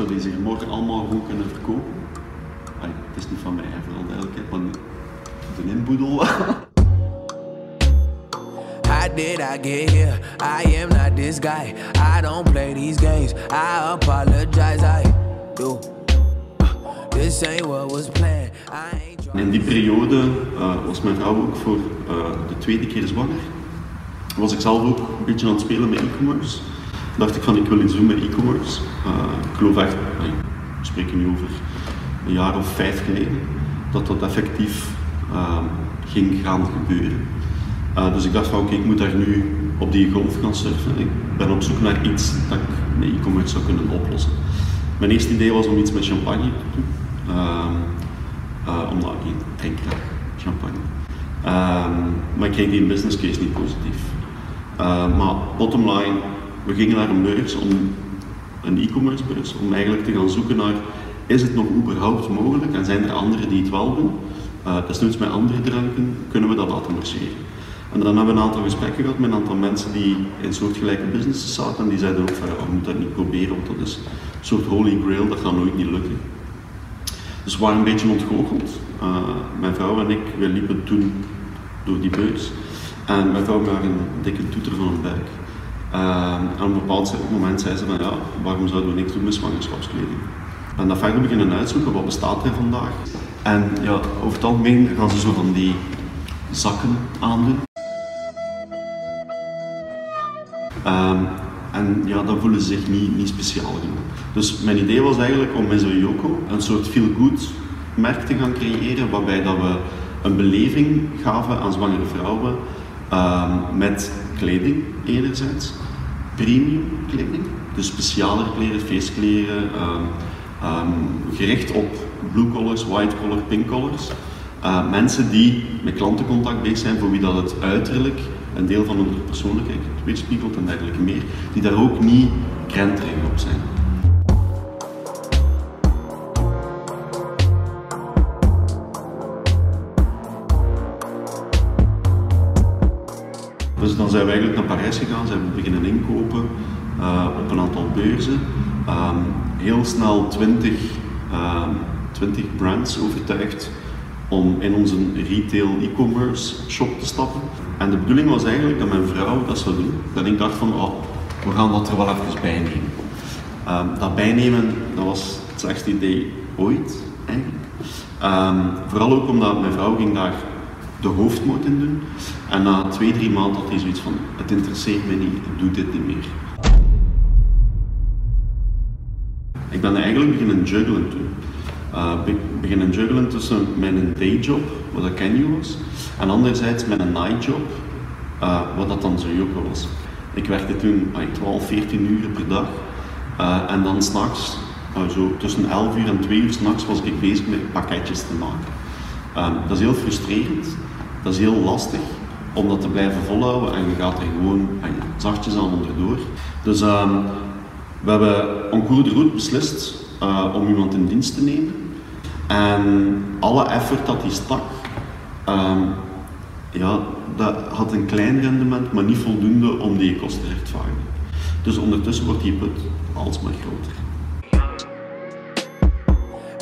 zou deze hier morgen allemaal gewoon kunnen verkopen. Ai, het is niet van mij, voor alle duidelijkheid, maar de inboedel. How did I get here? I am not this guy. I don't play these games. I apologize. I do. This ain't what was planned. I ain't. In die periode uh, was mijn vrouw ook voor uh, de tweede keer zwanger. Was ik zelf ook een beetje aan het spelen met e-commerce. Dacht ik van ik wil iets doen met e-commerce. Uh, ik geloof echt, we spreken nu over een jaar of vijf geleden, dat dat effectief ging gaan gebeuren. Uh, dus ik dacht van oké, ik moet daar nu op die golf gaan surfen. Ik ben op zoek naar iets dat ik met e-commerce zou kunnen oplossen. Mijn eerste idee was om iets met champagne te doen. Uh, uh, omdat ik drink graag champagne. maar ik kreeg die business case niet positief. maar bottom line, we gingen naar een beurs om een e-commerce beurs, om eigenlijk te gaan zoeken naar is het nog überhaupt mogelijk en zijn er anderen die het wel doen? Uh, desnoods met andere dranken kunnen we dat laten marcheren. En dan hebben we een aantal gesprekken gehad met een aantal mensen die in soortgelijke businesses zaten en die zeiden ook van we moeten dat niet proberen, want dat is een soort holy grail, dat gaat nooit niet lukken. Dus we waren een beetje ontgoocheld. Uh, mijn vrouw en ik, we liepen toen door die beurs en mijn vrouw had een dikke toeter van een buik. En op een bepaald moment zei ze van ja, waarom zouden we niks doen met zwangerschapskleding? En dat verder beginnen uitzoeken, wat bestaat er vandaag? En ja, over het algemeen gaan ze zo van die zakken aandoen. Um, en ja, dan voelen ze zich niet, niet speciaal genoeg. Dus mijn idee was eigenlijk om met zo'n Yoko een soort feel-good merk te gaan creëren, waarbij dat we een beleving gaven aan zwangere vrouwen um, met kleding enerzijds, premium kleding, dus speciale kleren, feestkleren, um, gericht op blue collars, white collar, pink collars. Mensen die met klantencontact bezig zijn, voor wie dat het uiterlijk een deel van hun persoonlijkheid weerspiegelt en dergelijke meer, die daar ook niet krenterig op zijn. Dan zijn we eigenlijk naar Parijs gegaan, zijn we beginnen inkopen uh, op een aantal beurzen. Um, heel snel 20, um, 20 brands overtuigd om in onze retail e-commerce shop te stappen. En de bedoeling was eigenlijk dat mijn vrouw dat zou doen. Dat ik dacht van, oh, we gaan dat er wel even bij nemen. Um, dat bijnemen, dat was het slechtste idee ooit, eigenlijk. Vooral ook omdat mijn vrouw ging daar de hoofdmoot in doen. En na twee, drie maanden had hij zoiets van, het interesseert me niet, ik doe dit niet meer. Ik ben eigenlijk beginnen juggelen toen uh, beginnen juggelen tussen mijn dayjob, wat dat Kenny was, en anderzijds mijn nightjob, uh, wat dat dan zo ook was. Ik werkte toen uh, 12, 14 uur per dag uh, en dan s'nachts, zo tussen 11 uur en 2 uur s'nachts was ik bezig met pakketjes te maken. Um, dat is heel frustrerend, dat is heel lastig om dat te blijven volhouden en je gaat er gewoon zachtjes aan onderdoor. Dus um, we hebben en de route beslist uh, om iemand in dienst te nemen. En alle effort dat hij stak, um, ja, dat had een klein rendement, maar niet voldoende om die kosten te rechtvaardigen. Dus ondertussen wordt die put alsmaar groter.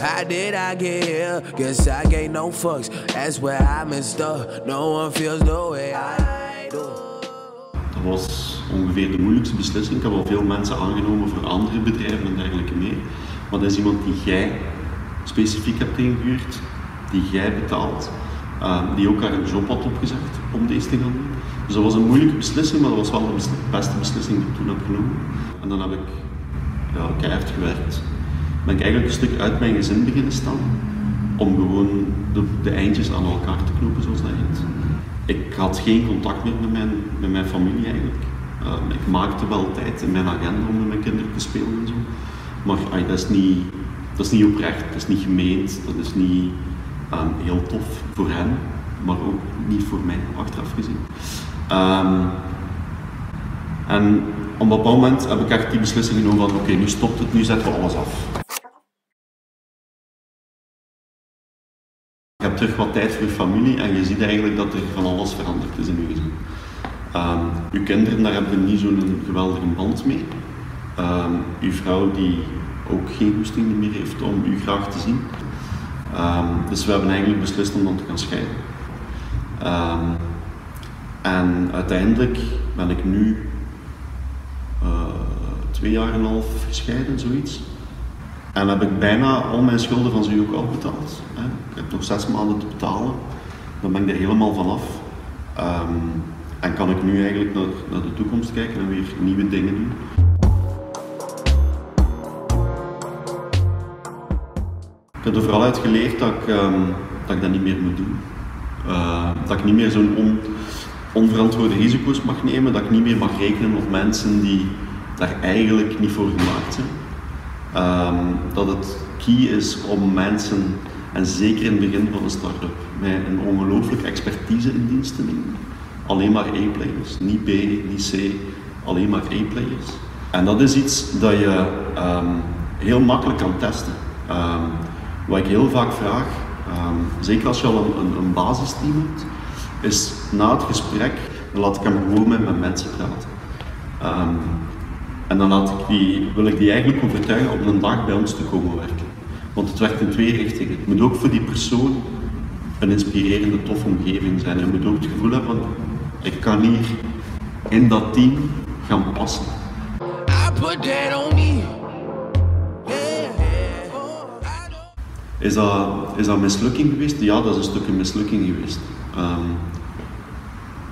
How did I get here? Guess I gave no fucks. That's where I messed up. No one feels the way I do. Dat was ongeveer de moeilijkste beslissing. Ik heb al veel mensen aangenomen voor andere bedrijven en dergelijke meer. Maar dat is iemand die jij specifiek hebt ingehuurd, die jij betaalt, uh, die ook haar job had opgezegd om deze te gaan doen. Dus dat was een moeilijke beslissing, maar dat was wel de beste beslissing die ik toen heb genomen. En dan heb ik ja, keihard gewerkt. Ben ik eigenlijk een stuk uit mijn gezin beginnen staan, om gewoon de, de eindjes aan elkaar te knopen, zoals dat heet. Ik had geen contact meer met mijn, met mijn familie eigenlijk. Uh, ik maakte wel tijd in mijn agenda om met mijn kinderen te spelen en zo. Maar dat, is niet, dat is niet oprecht, dat is niet gemeend, dat is niet um, heel tof voor hen, maar ook niet voor mij, achteraf gezien. Um, en op een bepaald moment heb ik echt die beslissing genomen van oké, nu stopt het, nu zetten we alles af. Terug wat tijd voor familie en je ziet eigenlijk dat er van alles veranderd is in je gezin. Um, je kinderen, daar hebben niet zo'n geweldige band mee. Um, uw vrouw die ook geen goesting meer heeft om u graag te zien. Ehm, dus we hebben eigenlijk beslist om dan te gaan scheiden. Ehm, en uiteindelijk ben ik nu uh, twee jaar en een half gescheiden, zoiets. En heb ik bijna al mijn schulden van ook al betaald. Hè. Ik heb nog zes maanden te betalen. Dan ben ik er helemaal vanaf. Um, en kan ik nu eigenlijk naar, naar de toekomst kijken en weer nieuwe dingen doen. Ik heb er vooral uit geleerd dat ik, um, dat, ik dat niet meer moet doen. Uh, dat ik niet meer zo'n on, onverantwoorde risico's mag nemen, dat ik niet meer mag rekenen op mensen die daar eigenlijk niet voor gemaakt zijn. Um, dat het key is om mensen, en zeker in het begin van een start-up, met een ongelooflijke expertise in dienst te nemen. Alleen maar A-players, niet B, niet C, alleen maar A-players. En dat is iets dat je um, heel makkelijk kan testen. Um, wat ik heel vaak vraag, zeker als je al een, een, basisteam hebt, is na het gesprek, laat ik hem gewoon met mijn mensen praten. En dan laat ik wil ik die eigenlijk overtuigen om een dag bij ons te komen werken. Want het werkt in twee richtingen. Het moet ook voor die persoon een inspirerende, toffe omgeving zijn. En je moet ook het gevoel hebben van, ik kan hier in dat team gaan passen. Is dat, is dat mislukking geweest? Ja, dat is een stukje mislukking geweest. Um,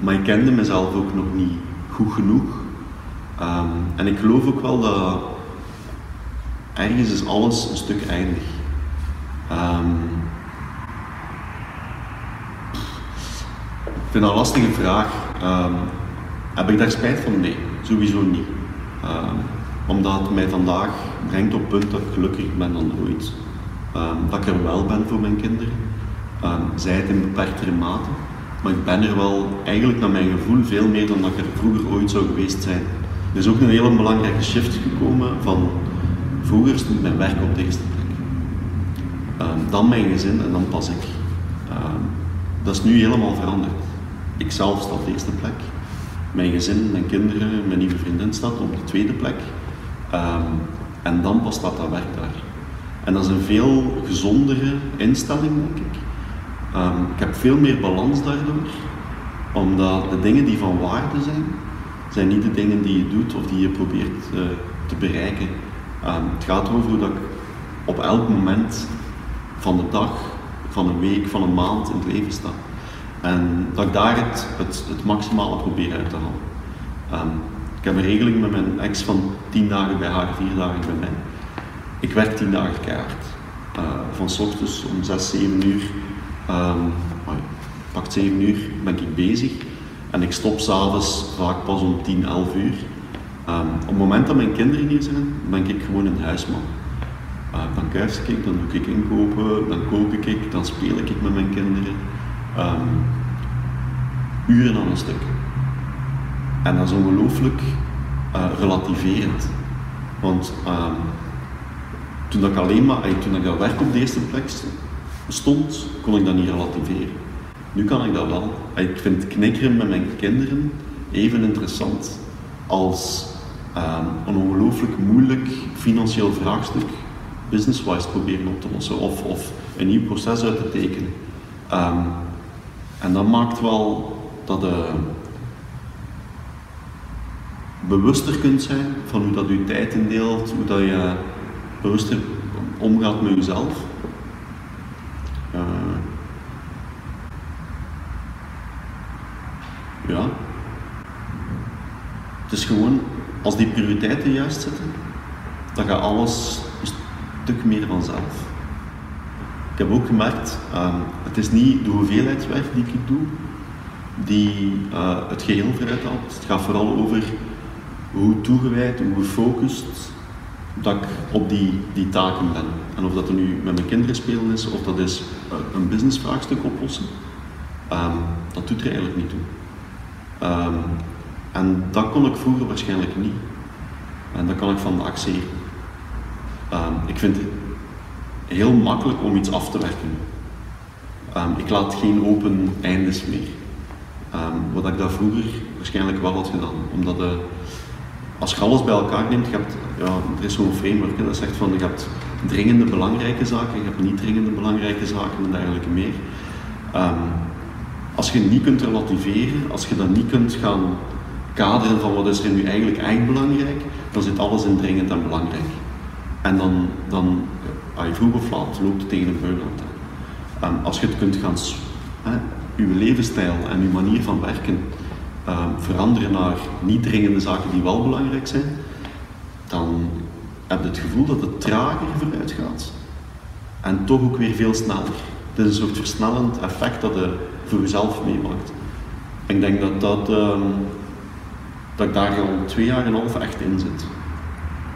maar ik kende mezelf ook nog niet goed genoeg Um, en ik geloof ook wel dat ergens is alles een stuk eindig. Um, ik vind dat een lastige vraag. Um, heb ik daar spijt van? Nee, sowieso niet. omdat het mij vandaag brengt op het punt dat ik gelukkiger ben dan ooit. dat ik er wel ben voor mijn kinderen. zij het in beperktere mate. Maar ik ben er wel eigenlijk naar mijn gevoel veel meer dan dat ik er vroeger ooit zou geweest zijn. Er is ook een hele belangrijke shift gekomen van vroeger stond mijn werk op de eerste plek. Ehm, dan mijn gezin en dan pas ik. Ehm, dat is nu helemaal veranderd. Ik zelf sta op de eerste plek. Mijn gezin, mijn kinderen, mijn nieuwe vriendin staat op de tweede plek. Ehm, en dan pas staat dat werk daar. En dat is een veel gezondere instelling, denk ik. ik heb veel meer balans daardoor, omdat de dingen die van waarde zijn, zijn niet de dingen die je doet of die je probeert uh, te bereiken. Um, het gaat erover dat ik op elk moment van de dag, van een week, van een maand in het leven sta. En dat ik daar het, het, maximale probeer uit te halen. Um, ik heb een regeling met mijn ex van 10 dagen bij haar, 4 dagen bij mij. Ik werk 10 dagen keihard. Uh, van s ochtends om 6, 7 uur, um, pakt 7 uur ben ik bezig. En ik stop s'avonds vaak pas om 10, 11 uur. Um, op het moment dat mijn kinderen hier zijn, ben ik gewoon een huisman. Uh, dan kuis ik, dan doe ik inkopen, dan kook ik, dan speel ik met mijn kinderen. Um, uren aan een stuk. En dat is ongelooflijk uh, relativerend. Want toen ik alleen maar, toen ik dat werk op de eerste plek stond, kon ik dat niet relativeren. Nu kan ik dat wel. Ik vind knikkeren met mijn kinderen even interessant als um, een ongelooflijk moeilijk financieel vraagstuk business-wise proberen op te lossen of, of een nieuw proces uit te tekenen. Um, en dat maakt wel dat je bewuster kunt zijn van hoe dat je tijd indeelt, hoe dat je bewuster omgaat met jezelf. Uh, Ja. Het is gewoon, als die prioriteiten juist zitten, dan gaat alles een stuk meer vanzelf. Ik heb ook gemerkt, uh, het is niet de hoeveelheid werk die ik doe, die uh, het geheel vooruit haalt. Het gaat vooral over hoe toegewijd, hoe gefocust dat ik op die, die taken ben. En of dat er nu met mijn kinderen spelen is, of dat is uh, een businessvraagstuk oplossen, um, dat doet er eigenlijk niet toe. Um, en dat kon ik vroeger waarschijnlijk niet. En dat kan ik van accepteren. Um, ik vind het heel makkelijk om iets af te werken. Um, ik laat geen open eindes meer. wat ik daar vroeger waarschijnlijk wel had gedaan. Omdat de, als je alles bij elkaar neemt, je hebt, ja, er is zo'n framework hè, dat zegt van je hebt dringende belangrijke zaken, je hebt niet dringende belangrijke zaken en dergelijke meer. Ehm, als je niet kunt relativeren, als je dat niet kunt gaan kaderen van wat is er nu eigenlijk echt belangrijk, dan zit alles in dringend en belangrijk. En dan, dan je vroeg of laat loopt het tegen een burn-out aan. Um, als je het kunt gaan, hè, je levensstijl en je manier van werken um, veranderen naar niet dringende zaken die wel belangrijk zijn, dan heb je het gevoel dat het trager vooruit gaat. En toch ook weer veel sneller. Het is een soort versnellend effect dat je voor jezelf meemaakt. Ik denk dat, dat, um, dat ik daar al twee jaar en half echt in zit.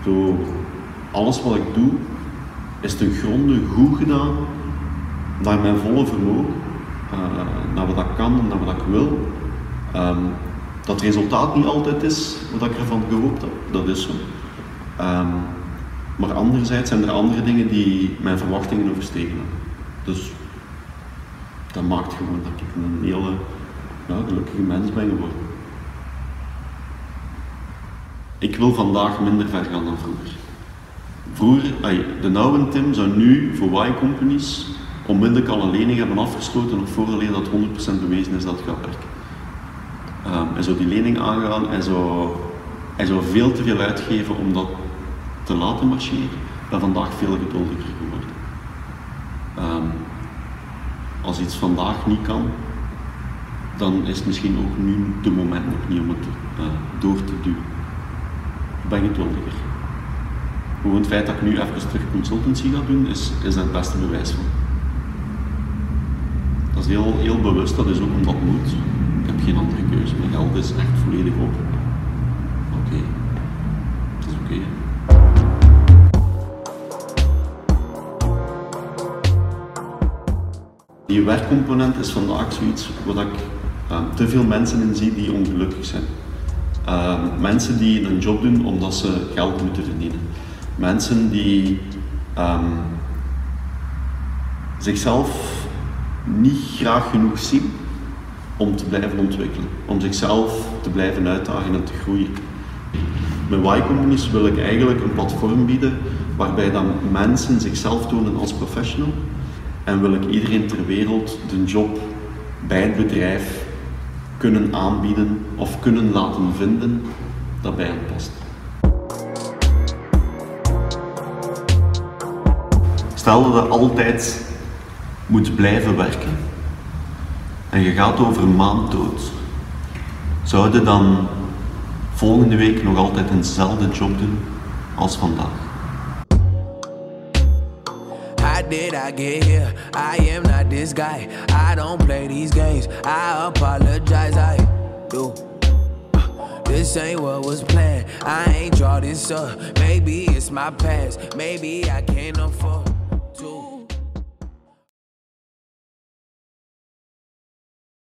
Zo, alles wat ik doe, is ten gronde goed gedaan, naar mijn volle vermogen, uh, naar wat ik kan en naar wat ik wil. Um, dat het resultaat niet altijd is wat ik ervan gehoopt heb, dat is zo. Um, maar anderzijds zijn er andere dingen die mijn verwachtingen overstegen. Dus dat maakt gewoon dat ik een hele gelukkige mens ben geworden. Ik wil vandaag minder ver gaan dan vroeger. Vroeger, de oude Tim zou nu voor Y-companies onmiddellijk al een lening hebben afgesloten nog vooraleer dat 100% bewezen is dat het gaat werken. Um, hij zou die lening aangaan, hij zou, hij zou veel te veel uitgeven om dat te laten marcheren. Ben vandaag veel geduldiger geworden. Um, als iets vandaag niet kan, dan is het misschien ook nu de moment nog niet om het uh, door te duwen. Ben geduldiger. Gewoon het feit dat ik nu even terug consultancy ga doen, is, is daar het beste bewijs van. Dat is heel, heel bewust, dat is ook omdat het moet. Ik heb geen andere keuze. Mijn geld is echt volledig op. Oké, okay. het is oké. Die werkcomponent is vandaag zoiets wat ik uh, te veel mensen in zie die ongelukkig zijn. Uh, mensen die een job doen omdat ze geld moeten verdienen. Mensen die um, zichzelf niet graag genoeg zien om te blijven ontwikkelen, om zichzelf te blijven uitdagen en te groeien. Met Y-companies wil ik eigenlijk een platform bieden waarbij dan mensen zichzelf tonen als professional en wil ik iedereen ter wereld de job bij het bedrijf kunnen aanbieden of kunnen laten vinden dat bij hen past. Stel dat je altijd moet blijven werken en je gaat over een maand dood, zou je dan volgende week nog altijd eenzelfde job doen als vandaag? Did I get here? I am not this guy. I don't play these games. I apologize. I do. This ain't what was planned. I ain't draw this up. Maybe it's my past. Maybe I can't afford.